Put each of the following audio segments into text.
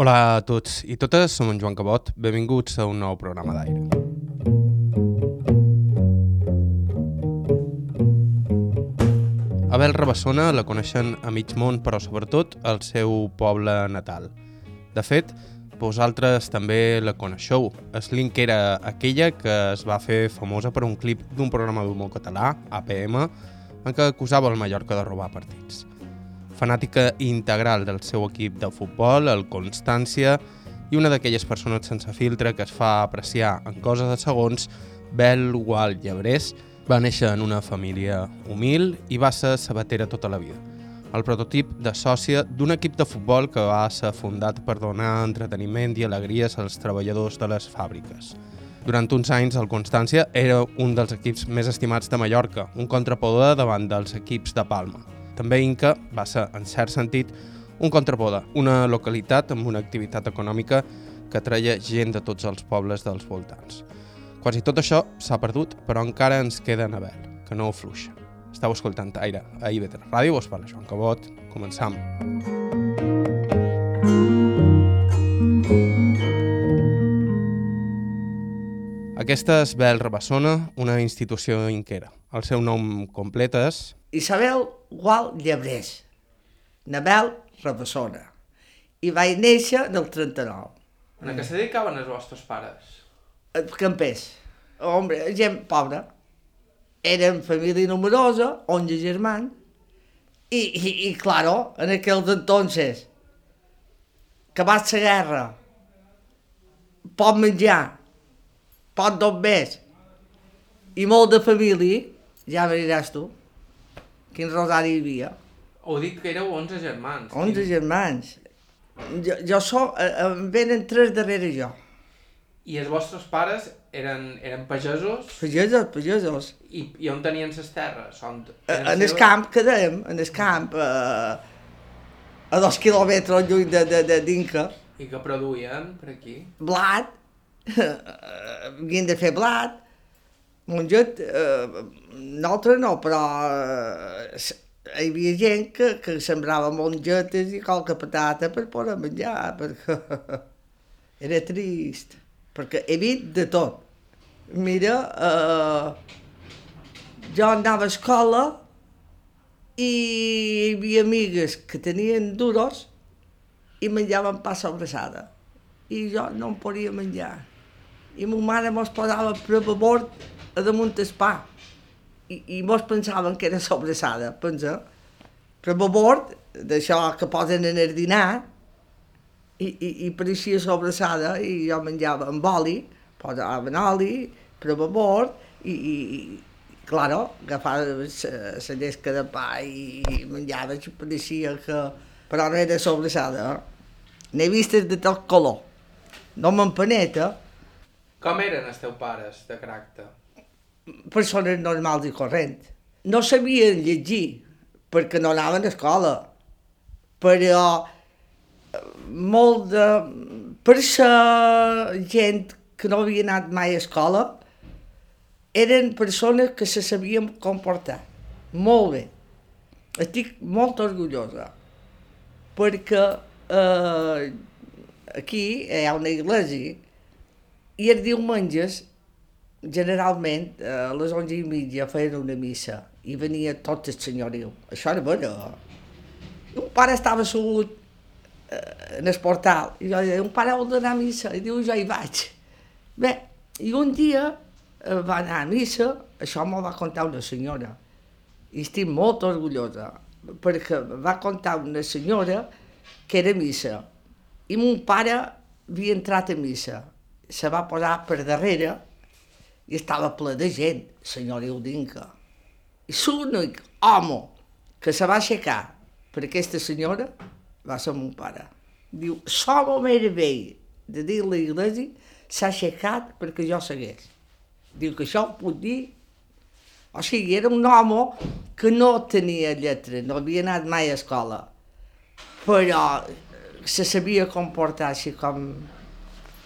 Hola a tots i totes, som en Joan Cabot. Benvinguts a un nou programa d'aire. Abel Rabassona la coneixen a mig món, però sobretot al seu poble natal. De fet, vosaltres també la coneixeu. Slink era aquella que es va fer famosa per un clip d'un programa d'humor català, APM, en què acusava el Mallorca de robar partits fanàtica integral del seu equip de futbol, el Constància, i una d'aquelles persones sense filtre que es fa apreciar en coses de segons, Bel Gual Llebrés, va néixer en una família humil i va ser sabatera tota la vida. El prototip de sòcia d'un equip de futbol que va ser fundat per donar entreteniment i alegries als treballadors de les fàbriques. Durant uns anys, el Constància era un dels equips més estimats de Mallorca, un contrapoder davant dels equips de Palma. També Inca va ser, en cert sentit, un contrapoda, una localitat amb una activitat econòmica que treia gent de tots els pobles dels voltants. Quasi tot això s'ha perdut, però encara ens queda Nabel, que no fluixa. Estau escoltant Aire a IB3 Ràdio, vos parla Joan Cabot. Començam. Aquesta és Bel Rabassona, una institució inquera. El seu nom complet és Isabel Gual Llebrés, Nabel Rabassona. I vaig néixer en el 39. En què se dedicaven els vostres pares? Campers. Hombre, gent pobra. Eren família numerosa, 11 germans, i, i, i claro, en aquells entonces, acabat la guerra, pot menjar, pot més, i molt de família, ja veuràs tu, quin rosari hi havia. Ho dic que éreu 11 germans. 11 germans. Jo, jo soc, eh, em venen tres darrere jo. I els vostres pares eren, eren pagesos? Pagesos, pagesos. I, i on tenien les terres? On, Eh, en el camp que dèiem, en el camp, eh, a dos quilòmetres lluny de, de, de d'Inca. I que produïen per aquí? Blat, eh, havien de fer blat, monget, eh, nosaltres no, però eh, hi havia gent que, que sembrava mongetes i qualque patata per poder menjar, perquè era trist, perquè he vist de tot. Mira, eh, jo anava a escola i hi havia amigues que tenien duros i menjaven pa sobrassada. I jo no em podia menjar. I ma mare mos posava per bord a damunt el pa. I, i mos pensaven que era sobrassada, pensa. Per bord, d'això que posen en el dinar, i, i, i pareixia sobrassada i jo menjava amb oli, posaven oli, per bord, i, i, i claro, agafava la llesca de pa i, i menjava, i pareixia que... Però no era sobrassada. N'he vistes de tot color. No m'empaneta, Com eren els teus pares de caràcter? Persones normals i corrents. No sabien llegir, perquè no anaven a escola. Però eh, molt de... Per ser gent que no havia anat mai a escola, eren persones que se sabien comportar. Molt bé. Estic molt orgullosa. Perquè eh, aquí hi ha una església i els diumenges generalment a les onze i mitja feien una missa i venia tot el senyoriu. Això era. I un pare estava assegut eh, en el portal i jo deia, un pare vol d'anar a missa i diu, jo hi vaig. Bé, i un dia eh, va anar a missa, això m'ho va contar una senyora i estic molt orgullosa perquè va contar una senyora que era a missa i mon pare havia entrat a missa se va posar per darrere i estava ple de gent, senyor Eudinca. I l'únic home que se va aixecar per aquesta senyora va ser mon pare. Diu, som el vell de dir la iglesia s'ha aixecat perquè jo segueix. Diu que això ho puc dir. O sigui, era un home que no tenia lletra, no havia anat mai a escola, però se sabia comportar així com,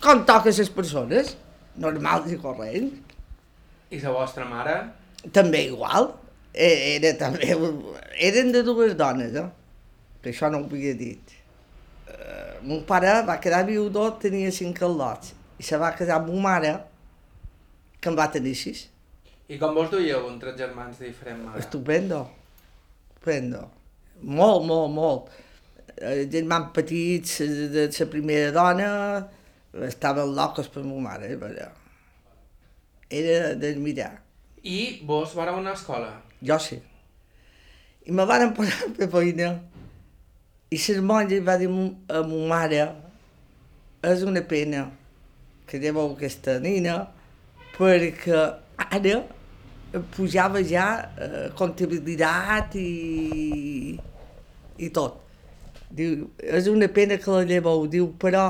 com toca les persones, normals i corrents. I la vostra mare? També igual. E- Era també... Eren de dues dones, eh? Que això no ho havia dit. Eh, mon pare va quedar viudo, tenia cinc al·lots, i se va casar amb ma mare, que em va tenir sis. I com vos duieu amb tres germans de diferent mare? Estupendo. Estupendo. Molt, molt, molt. Eh, germans petits eh, de la primera dona estaven locos per ma mare, eh, però era d'admirar. I vos vareu anar a escola? Jo sí. I me van posar a fer feina i les monges va dir a ma mare és una pena que lleveu aquesta nina perquè ara pujava ja eh, comptabilitat i, i tot. Diu, és una pena que la lleveu, diu, però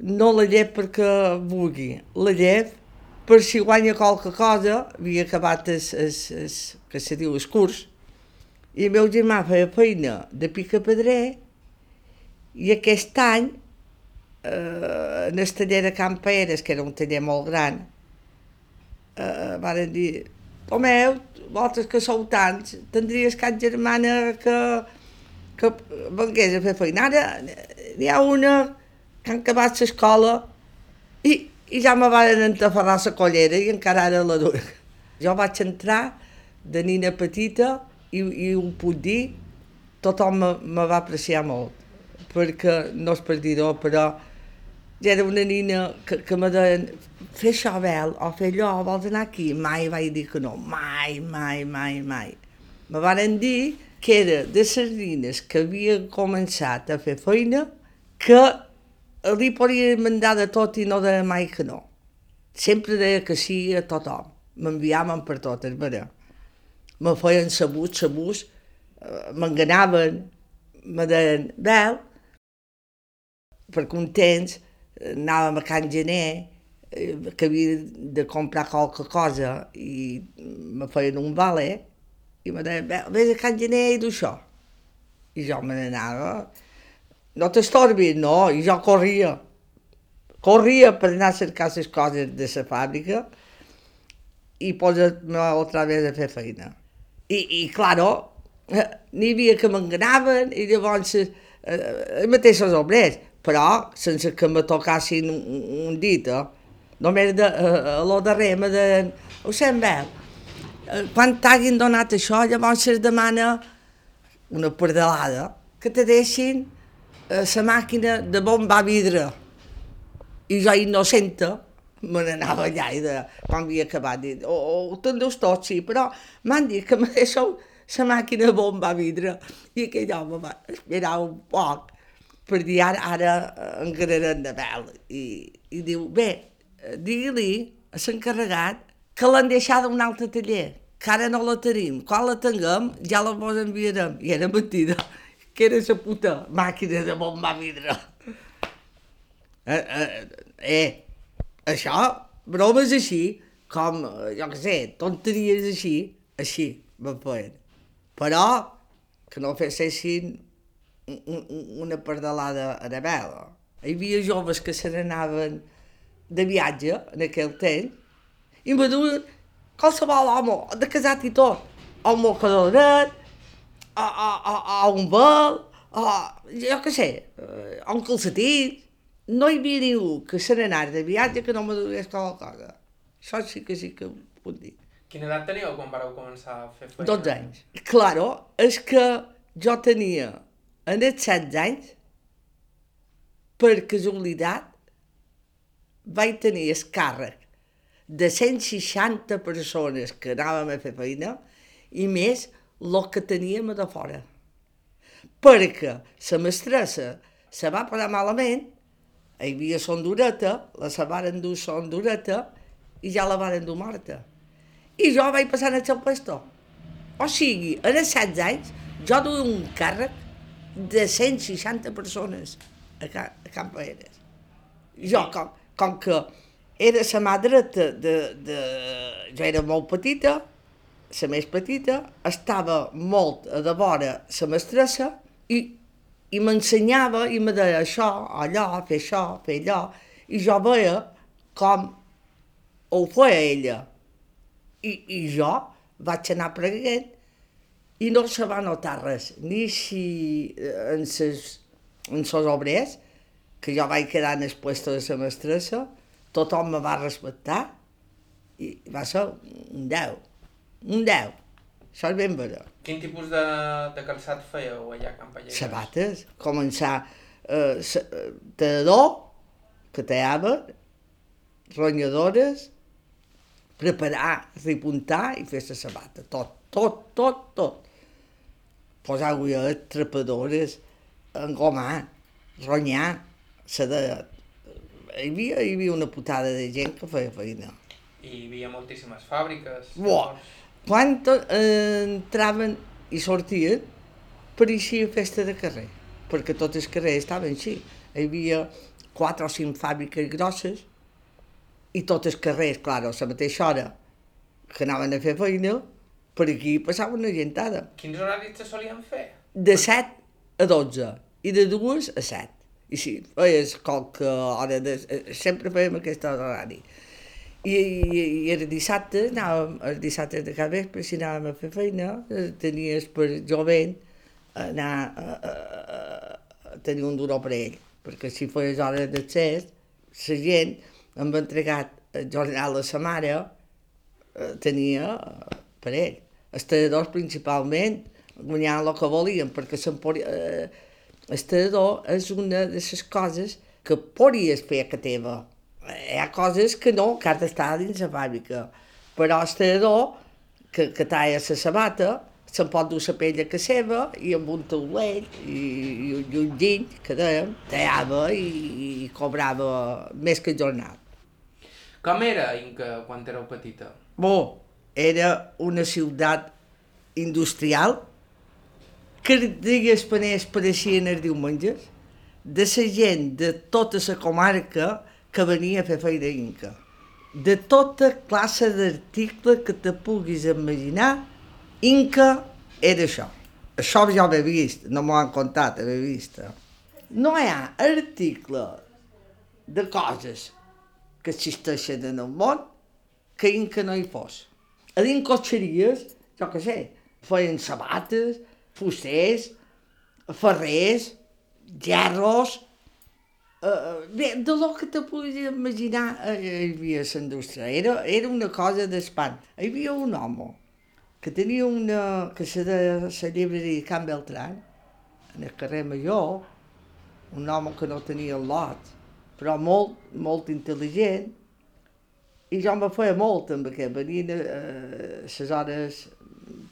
no la llev perquè vulgui, la llev per si guanya qualque cosa, havia acabat el, el, el, que se diu el curs, i el meu germà feia feina de pica-pedrer i aquest any eh, en el taller de Can Peres, que era un taller molt gran, eh, van dir, Tomeu, vosaltres que sou tants, tindries cap germana que, que vengués a fer feina. Ara n'hi ha una que han acabat l'escola i, i ja me van entafarrar la collera i encara ara la dura. Jo vaig entrar de nina petita i, i ho puc dir, tothom me, me va apreciar molt, perquè no és per dir-ho, però ja era una nina que, que me deien fer això, Bel, o fer allò, vols anar aquí? Mai vaig dir que no, mai, mai, mai, mai. Me van dir que era de les nines que havia començat a fer feina que li podia mandar de tot i no deia mai que no. Sempre deia que sí a tothom. M'enviaven per tot, és veritat me feien sabut, sabuts, eh, m'enganaven, me deien, Bel, per contents, anàvem a Can Gener, eh, que havia de comprar qualque cosa i me feien un vale i me deien, vés a Can Gener i du això. I jo me n'anava, no t'estorbis, no, i jo corria. Corria per anar a cercar les coses de la fàbrica i posar-me otra vez a fer feina. I, i claro, eh, n'hi havia que m'enganaven i llavors eh, els mateixos obrers, però sense que me tocassin un, un dit, eh? Només de, eh, a lo darrer me deien, ho sent veu, eh, quan t'hagin donat això, llavors es demana una pardalada, que te deixin eh, la màquina de bombar vidre. I jo innocenta, me n'anava allà i de, quan havia acabat, dit, oh, oh, te'n deus tot, sí, però m'han dit que me deixeu la màquina bomba a vidre. I aquell home va esperar un poc per dir ara, ara encararem de vel. I, I diu, bé, digui-li a l'encarregat que l'han deixat d'un altre taller, que ara no la tenim. Quan la tinguem, ja la vos enviarem. I era mentida, que era la puta màquina de bomba a vidre. Eh, eh, eh això, bromes així, com, jo què sé, tonteries així, així me feien. Però que no fessin una pardalada a la vela. Hi havia joves que se n'anaven de viatge en aquell temps i me duen qualsevol home, de casat i tot, un mocadoret, a, a, a, vel, a, jo què sé, a un calcetí, no hi havia ningú que se n'anés de viatge que no me dugués qualsevol cosa. Això sí que sí que ho puc dir. Quina edat teníeu quan vareu començar a fer feina? 12 anys. Claro, és que jo tenia en els 16 anys, per casualitat, vaig tenir el càrrec de 160 persones que anàvem a fer feina i més el que teníem de fora. Perquè la mestressa se va posar malament hi havia Sondoreta, la se van endur Sondoreta i ja la van endur morta. I jo vaig passar a ser pastor. O sigui, els 16 anys, jo duia un càrrec de 160 persones a, Can, a Can Paeres. Jo, com, com que era la mà dreta de, de... Jo era molt petita, la més petita, estava molt a de vora la mestressa i i m'ensenyava i me deia això, allò, fer això, fer allò, i jo veia com ho feia ella. I, i jo vaig anar aprenent i no se va notar res, ni si eh, en ses, en els obrers, que jo vaig quedar en el puesto de la mestressa, tothom me va respectar i va ser un 10. Un 10. Això és ben vera. Quin tipus de, de calçat fèieu allà a Camp Allegas? Sabates, començar eh, eh, tallador, que tallava, ronyadores, preparar, repuntar i fer la sabata. Tot, tot, tot, tot. Posar agullet, trepadores, engomar, ronyar, se de... Hi havia, hi havia una putada de gent que feia feina. I hi havia moltíssimes fàbriques. Buah. Quan eh, entraven i sortien, pareixia festa de carrer, perquè tots els carrers estaven així. Hi havia quatre o cinc fàbriques grosses i tots els carrers, clar, a la mateixa hora que anaven a fer feina, per aquí passava una gentada. Quins horaris se solien fer? De 7 a 12 i de 2 a 7. I sí, feies qualque hora, de, eh, sempre fèiem aquest horari. I, i, i el dissabte, anàvem, el dissabte de cada vespre, si anàvem a fer feina, eh, tenies per jovent anar a, a, a, a tenir un duro per ell, perquè si feies hores d'accés, la gent em va entregat el jornal a sa mare, eh, tenia eh, per ell. Els talladors principalment guanyaven el que volien, perquè eh, el és una de les coses que podries fer casa teva. Hi ha coses que no, que has d'estar dins la fàbrica. Però el tallador, que, que talla la sabata, se'n pot dur la pell casa seva i amb un taulell i, i, i un giny, que dèiem, tallava i, i cobrava més que jornal. Com era Inca quan éreu petita? Bo, era una ciutat industrial que dies paners pareixien els diumenges, de la gent de tota la comarca que venia a fer feina Inca. De tota classe d'article que te puguis imaginar, Inca era això. Això ja ho he vist, no m'ho han contat, he vist. No hi ha article de coses que existeixen en el món que Inca no hi fos. A dins cotxeries, jo què sé, feien sabates, fusters, ferrers, gerros, eh, bé, de lo que te puguis imaginar eh, hi havia la indústria. Era, era una cosa d'espant. Hi havia un home que tenia una, que se deia la llibreria Can Beltran, en el carrer Major, un home que no tenia el lot, però molt, molt intel·ligent, i jo me feia molt també, que venien eh, les hores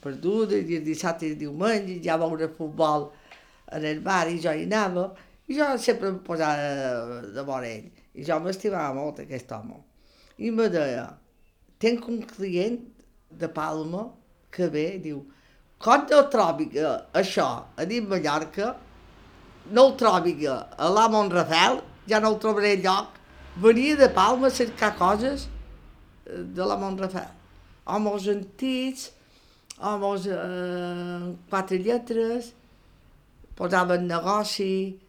perdudes, i dissabte i diumenge, ja a veure futbol en el bar, i jo hi anava, i jo sempre em posava de vora ell. I jo m'estimava molt aquest home. I me deia, tenc un client de Palma que ve i diu, quan no trobi que això a dins Mallorca, no el trobi que a la Montrafel, ja no el trobaré lloc. Venia de Palma a cercar coses eh, de la Montrafel. Homes antics, homes eh, quatre lletres, posaven negoci, eh,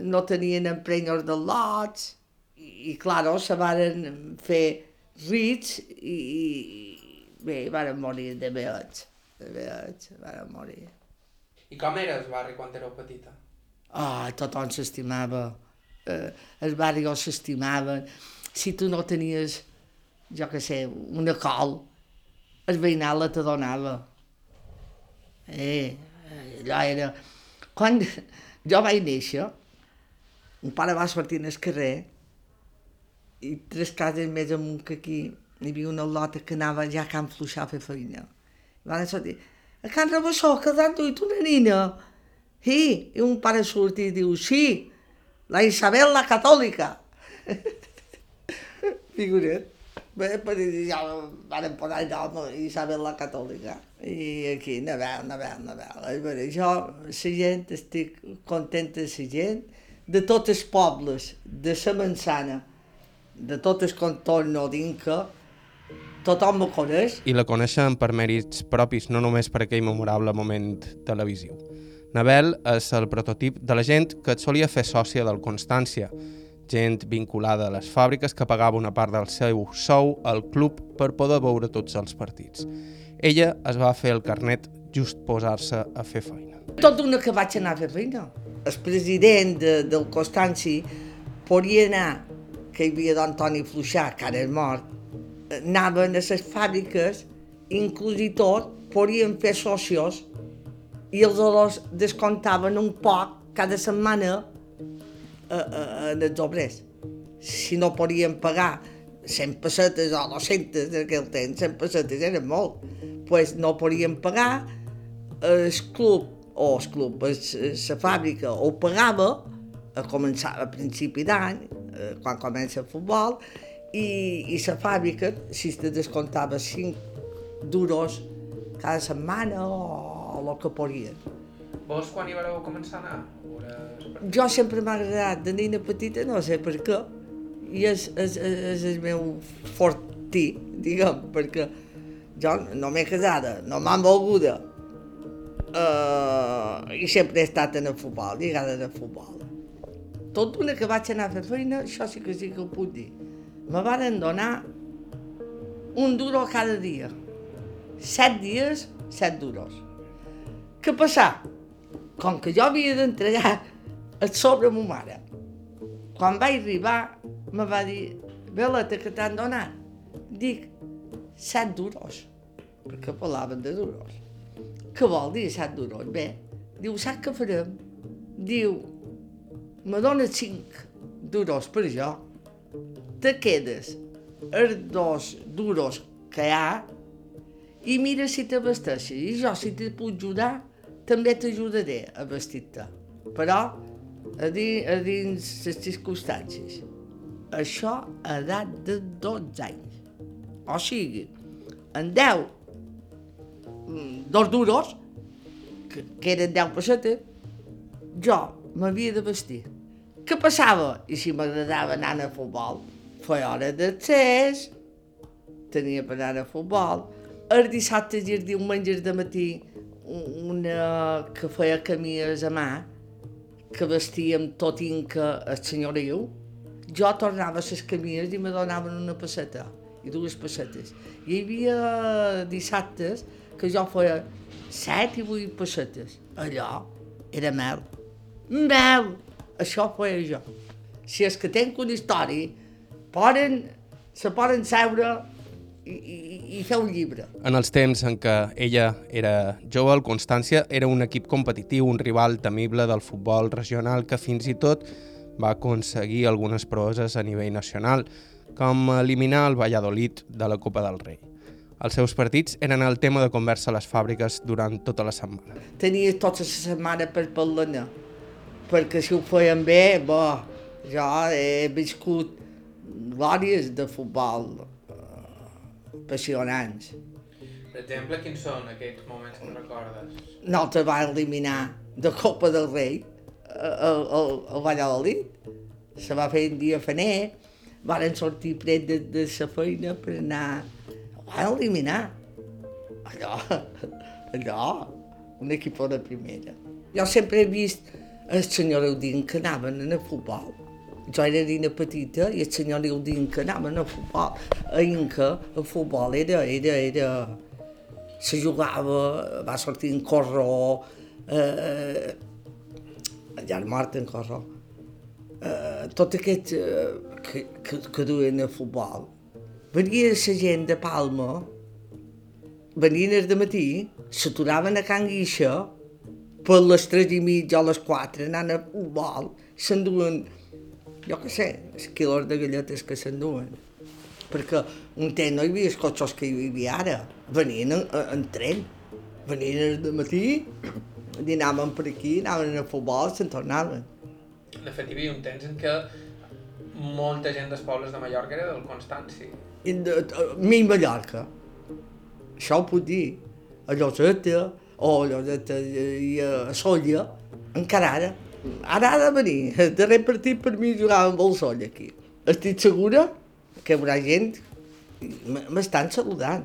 no tenien emprenyos de lots, i, i claro, se varen fer rits i, i bé, varen morir de veig, de veig, varen morir. I com era el barri quan éreu petita? Ah, tothom s'estimava, eh, els barrios s'estimaven. Si tu no tenies, jo què sé, una col, el veïnat la te donava. Eh, allò era... Quan jo vaig néixer, un pare va sortir el carrer i tres cases més amunt que aquí hi havia una lota que anava ja a Can Fluixà a fer feina. I van sortir, a Can Rabassó, que t'han duit una nina. Sí, i un pare surt i diu, sí, la Isabel la catòlica. Figura't. Bé, per ja van posar el nom Isabel la catòlica. I aquí, Nabel, Nabel, Nabel. És vera, jo, la gent, estic contenta de la gent, de tots els pobles, de la Mansana, de tot el contorno d'Inca, tothom me coneix, I la coneixen per mèrits propis, no només per aquell memorable moment televisiu. Nabel és el prototip de la gent que et solia fer sòcia del Constància, gent vinculada a les fàbriques que pagava una part del seu sou al club per poder veure tots els partits. Ella es va fer el carnet just posar-se a fer feina. tot una que vaig anar a fer feina. El president de, del Constanci podia anar, que hi havia d'Antoni Fluixà, que ara és mort, anaven a les fàbriques, inclús i tot, podien fer socios i els dos descontaven un poc cada setmana a, a, a els obrers. Si no podien pagar 100 pessetes o 200 en aquell temps, 100 pessetes eren molt, pues no podien pagar, el club o el club, la fàbrica ho pagava a començar a principi d'any, eh, quan comença el futbol, i, i la fàbrica, si te descomptava 5 duros cada setmana o, o el que podien. Vos quan hi vareu començar a anar? Jo sempre m'ha agradat, de nina petita, no sé per què, i és, és, és, és el meu fortí, diguem, perquè jo no m'he casada, no m'han volguda, uh, i sempre he estat en el futbol, lligada el futbol. Tot una que vaig anar a fer feina, això sí que sí que ho puc dir. Me varen donar un duro cada dia. Set dies, set duros. Què passà? Com que jo havia d'entregar el sobre a ma mare. Quan vaig arribar, me va dir, Beleta, que t'han donat? Dic, set duros, perquè parlaven de duros. Què vol dir set duros? Bé, diu, saps què farem? Diu, me dones cinc duros per jo, te quedes els dos duros que hi ha i mira si t'abasteixes. I jo, si te puc ajudar, també t'ajudaré a vestir-te. Però a, dins, a dins les circumstàncies. Això a edat de 12 anys. O sigui, en 10, mm, dos duros, que, que eren 10 pessetes, jo m'havia de vestir. Què passava? I si m'agradava anar a futbol, feia hora d'accés, tenia per anar a futbol. Els dissabtes i els diumenges de matí, una que feia camies a mà, que vestíem tot inca el senyoriu, jo tornava a les camies i me donaven una passeta i dues pessetes. Hi havia dissabtes que jo feia set i vuit pessetes. Allò era mel. Mel! Això feia jo. Si és que tenc una història, poden, se poden seure i, i, i fer un llibre. En els temps en què ella era jove, el Constància era un equip competitiu, un rival temible del futbol regional que fins i tot va aconseguir algunes proeses a nivell nacional, com eliminar el Valladolid de la Copa del Rei. Els seus partits eren el tema de conversa a les fàbriques durant tota la setmana. Tenia tota la setmana per parlar perquè si ho feien bé, bo, jo he viscut glòries de futbol uh, apassionants. Per exemple, quins són aquests moments que recordes? Nosaltres vam eliminar de Copa del Rei el, el, el Valladolid. Se va fer un dia faner, varen sortir pret de, de la feina per anar... Van eliminar. Allò, allò, un equip de primera. Jo sempre he vist el senyor Eudin que anaven a futbol. Jo era nina petita i el senyor Eudin que anaven a futbol. A Inca, el futbol era, era, era... Se jugava, va sortir en corró, eh, ja mort en corró. Eh, tot aquest eh, que, que, que duen a futbol. Venia la gent de Palma, venien de matí, s'aturaven a Can Guixa, per les 3 i mitja o les 4 anant a futbol, s'enduen, jo què sé, els quilos de galletes que s'enduen. Perquè un temps no hi havia els cotxes que hi havia ara, venien en, en tren, venien de matí, dinaven per aquí, anaven a futbol, se'n tornaven. De fet, hi havia un temps en què molta gent dels pobles de Mallorca era del Constanci. I de, de, mi Mallorca, això ho puc dir, a Lloseta, o de, de, de, a Solla, encara ara. Ara ha de venir. Darrer partit per mi jugava amb el Solla aquí. Estic segura que hi haurà gent m'estan saludant.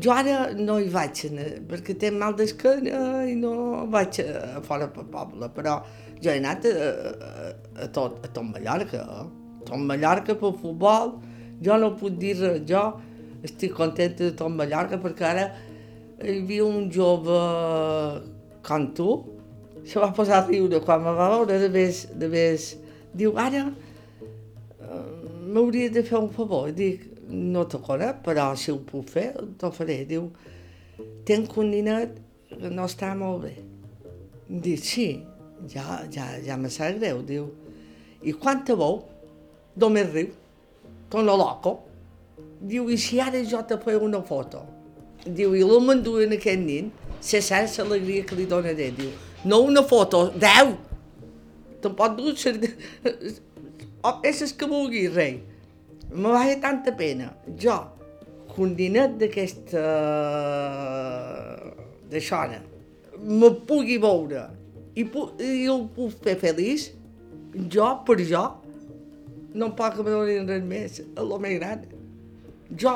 Jo ara no hi vaig anar, perquè tinc mal d'esquena i no vaig a, fora pel poble, però jo he anat a, a, a, tot, a tot Mallorca, eh? tot Mallorca pel futbol, jo no puc dir res, jo estic contenta de tot Mallorca perquè ara hi havia un jove com tu se va posar a riure quan me va veure de més, de més. Diu, ara eh, m'hauria de fer un favor. Dic, no te conec, però si ho puc fer, t'ho faré. Diu, tinc un ninet que no està molt bé. Dic, sí, ja, ja, ja me sap greu. Diu, i quan te veu, només riu, lo loco. Diu, i si ara jo te feia una foto? Diu, i l'emenduen aquest nin, se saps l'alegria que li donaré. Diu, no una foto, deu! Te'n pot dur... O peces que vulguis, rei. Me va fer tanta pena. Jo, un dinet d'aquesta... d'això, me pugui veure i, pu i el puc fer feliç, jo, per jo, no em pot donin res més, és el més gran. Jo,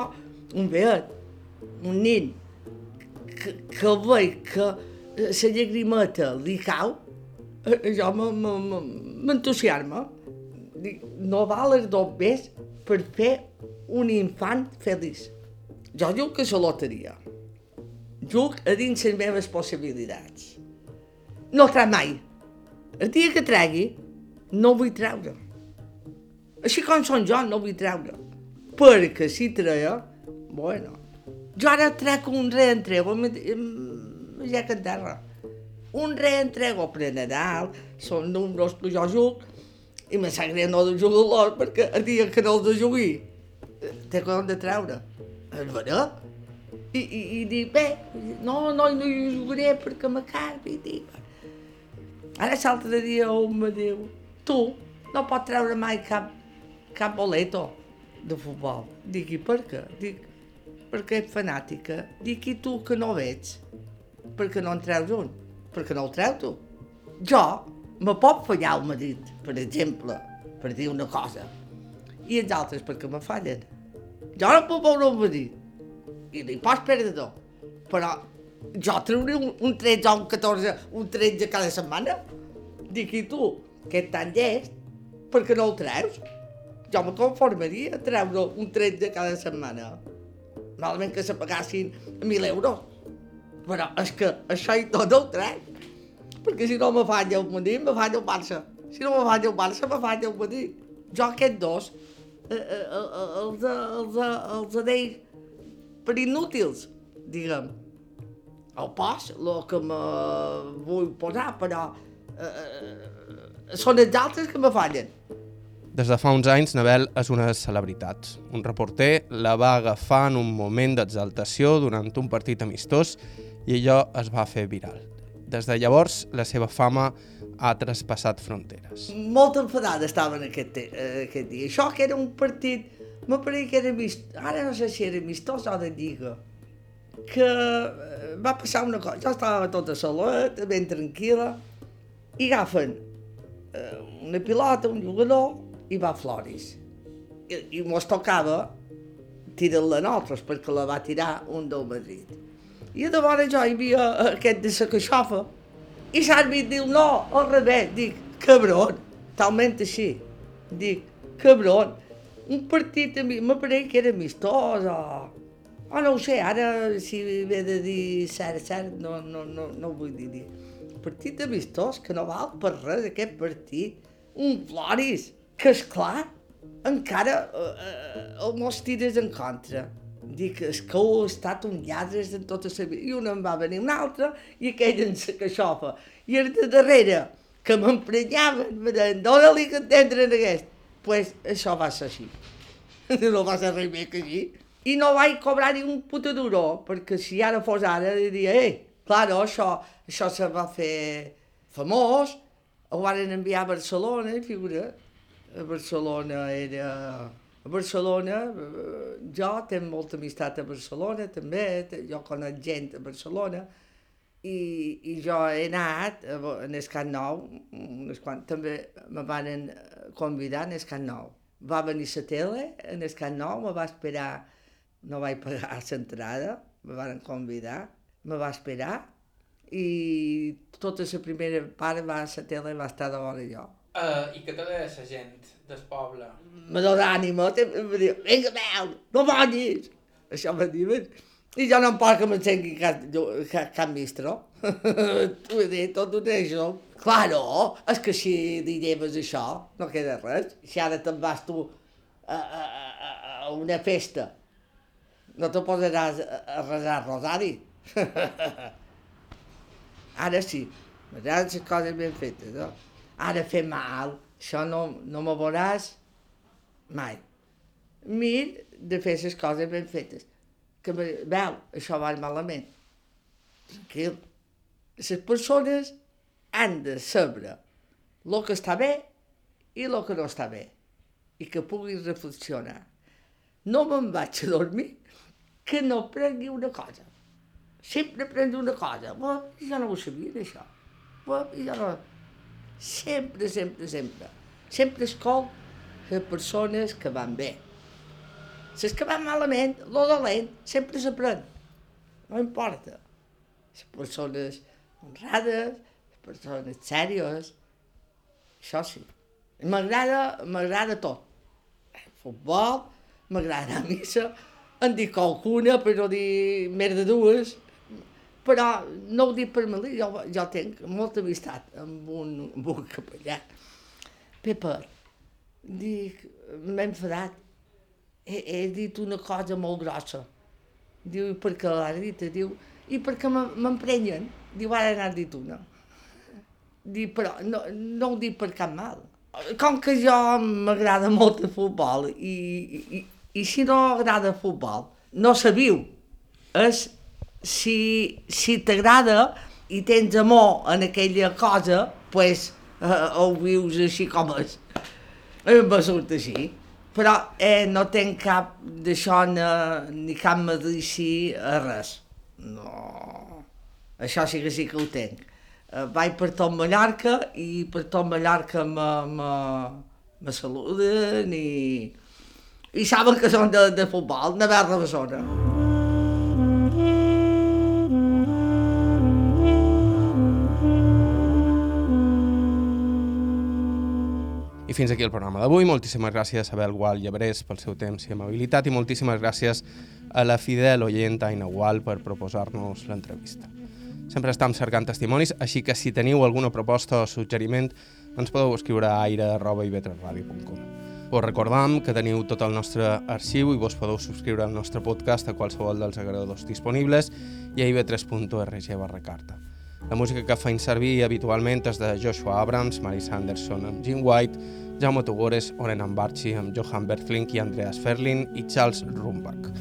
un veig, un nen, que, que veig que la llagrimeta li cau, jo m'entusiasma. No val els dos més per fer un infant feliç. Jo que és la loteria. Juc a dins les meves possibilitats. No trec mai. El dia que tregui, no vull treure. Així com són jo, no vull treure. Perquè si treia, bueno, jo ara trec un reentrego, ja que en terra. Un reentrego per Nadal, són números que jo juc, i me sap greu no de jugar perquè el dia que no el de jugar té com de treure. És veritat? I, i, i dic, bé, no, no, no hi jugaré perquè me carbi, dic. Ara l'altre dia un me diu, tu no pots treure mai cap, cap boleto de futbol. Dic, i per què? Dic, perquè ets fanàtica. Dic, i tu que no veig? Perquè no en treus un? Perquè no el treu tu? Jo me pot fallar el marit, per exemple, per dir una cosa. I els altres perquè me fallen. Jo no puc veure un marit. I li pots perdre Però jo treuré un, un 13 o un 14, un 13 cada setmana. Dic, i tu, que ets tan llest, per què no el treus? Jo me conformaria a treure un 13 cada setmana. Malament que se pagassin 1.000 euros. Però és que això i tot el trec perquè si no me falla el Madrid, me falla el Barça. Si no me falla el Barça, me falla el Madrid. Jo aquests dos eh, eh, eh, els, els, els deia per inútils, diguem. El pas, el que me vull posar, però eh, són els altres que me fallen. Des de fa uns anys, Nabel és una celebritat. Un reporter la va agafar en un moment d'exaltació durant un partit amistós i allò es va fer viral. Des de llavors, la seva fama ha traspassat fronteres. Molt enfadada estava en aquest, eh, aquest dia. Això que era un partit, me pareix que era vist, ara no sé si era amistós o de lliga, que eh, va passar una cosa, jo estava tota sola, ben tranquil·la, i agafen eh, una pilota, un jugador, i va a. I, i mos tocava tirar-la nosaltres, perquè la va tirar un del Madrid. I llavors jo hi havia aquest de la caixofa i l'àrbit diu no, al revés. Dic, cabron, talment així. Dic, cabron, un partit a mi, m'apareix que era amistós o... O no ho sé, ara si ve de dir cert, cert, no, no, no, no ho vull dir. dir. Partit amistós, que no val per res aquest partit. Un Floris, que és clar, encara eh, eh, el mos tires en contra. Dic, és que heu estat un lladre en tota la vida. I una em va venir una altra i aquella en la caixofa. I era de darrere, que m'emprenyaven, me deien, dona-li que entendre en aquest. Pues, això va ser així. No va ser res més que així. I no vaig cobrar ni un puta duro, perquè si ara fos ara, diria, eh, claro, això, això se va fer famós, ho van enviar a Barcelona, figura. A Barcelona era a Barcelona, jo tinc molta amistat a Barcelona també, jo conec gent a Barcelona, i, i jo he anat en el Camp Nou, quan, també me van convidar en el Nou. Va venir la tele en el Nou, me va esperar, no vaig pagar l'entrada, me van convidar, me va esperar, i tota la primera part va a la tele va estar de vora jo. Uh, I què te deia la gent del poble? Me dona ànima, em diu, vinga, veu, no moguis! Això me diuen. I jo no em pot que m'encengui cap, cap, cap. T'ho he dit, tot un això. Claro, és que si li això, no queda res. Si ara te'n vas tu a, a, a, a una festa, no te posaràs a, a resar rosari. ara sí, m'agraden les coses ben fetes, no? Ara fer mal, això no, no me veuràs mai. Mir de fer les coses ben fetes. Que, me- veu, això va malament. Tranquil. Les persones han de saber el que està bé i el que no està bé i que puguis reflexionar. No me'n vaig a dormir que no prengui una cosa. Sempre prengui una cosa. Bé, jo no ho sabia, d'això. Bé, jo no... Sempre, sempre, sempre. Sempre escolto les persones que van bé. Les que van malament, lo dolent, sempre s'aprèn. No importa. Les persones honrades, les persones sèries, això sí. M'agrada, m'agrada tot. Futbol, m'agrada a missa, en dic qualcuna, per no dir més de dues, però no ho dic per malí, jo, jo tinc molta amistat amb un, amb un capellà. Pepa, dic, m'he enfadat, he, he dit una cosa molt grossa. Diu, i per què l'has dit? Diu, i perquè me- m'emprenyen. Diu, ara n'has dit una. Dic, però no, no ho dic per cap mal. Com que jo m'agrada molt el futbol i, i, i si no agrada el futbol, no se viu. És si, si t'agrada i tens amor en aquella cosa, pues, eh, ho vius així com és. Em va sortir així. Però eh, no tenc cap d'això ni, ni cap medici a res. No. Això sí que sí que ho tenc. Eh, vaig per tot Mallorca i per tot Mallorca me, me, me saluden i, i saben que són de, de futbol, de Verda Bessona. I fins aquí el programa d'avui. Moltíssimes gràcies a Abel Gual Llebrés pel seu temps i amabilitat i moltíssimes gràcies a la fidel oient Aina Gual per proposar-nos l'entrevista. Sempre estem cercant testimonis, així que si teniu alguna proposta o suggeriment, ens podeu escriure a aire.ivetresradio.com. Us recordam que teniu tot el nostre arxiu i vos podeu subscriure al nostre podcast a qualsevol dels agradadors disponibles i a ib3.org barra carta. La música que feim servir habitualment és de Joshua Abrams, Mary Sanderson amb Jim White, Jaume Tugores, Oren Ambarchi amb Johan Bertflink i Andreas Ferlin i Charles Rumbach.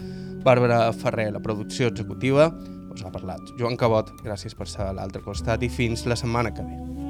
Bàrbara Ferrer, la producció executiva, us ha parlat Joan Cabot, gràcies per ser a l'altre costat i fins la setmana que ve.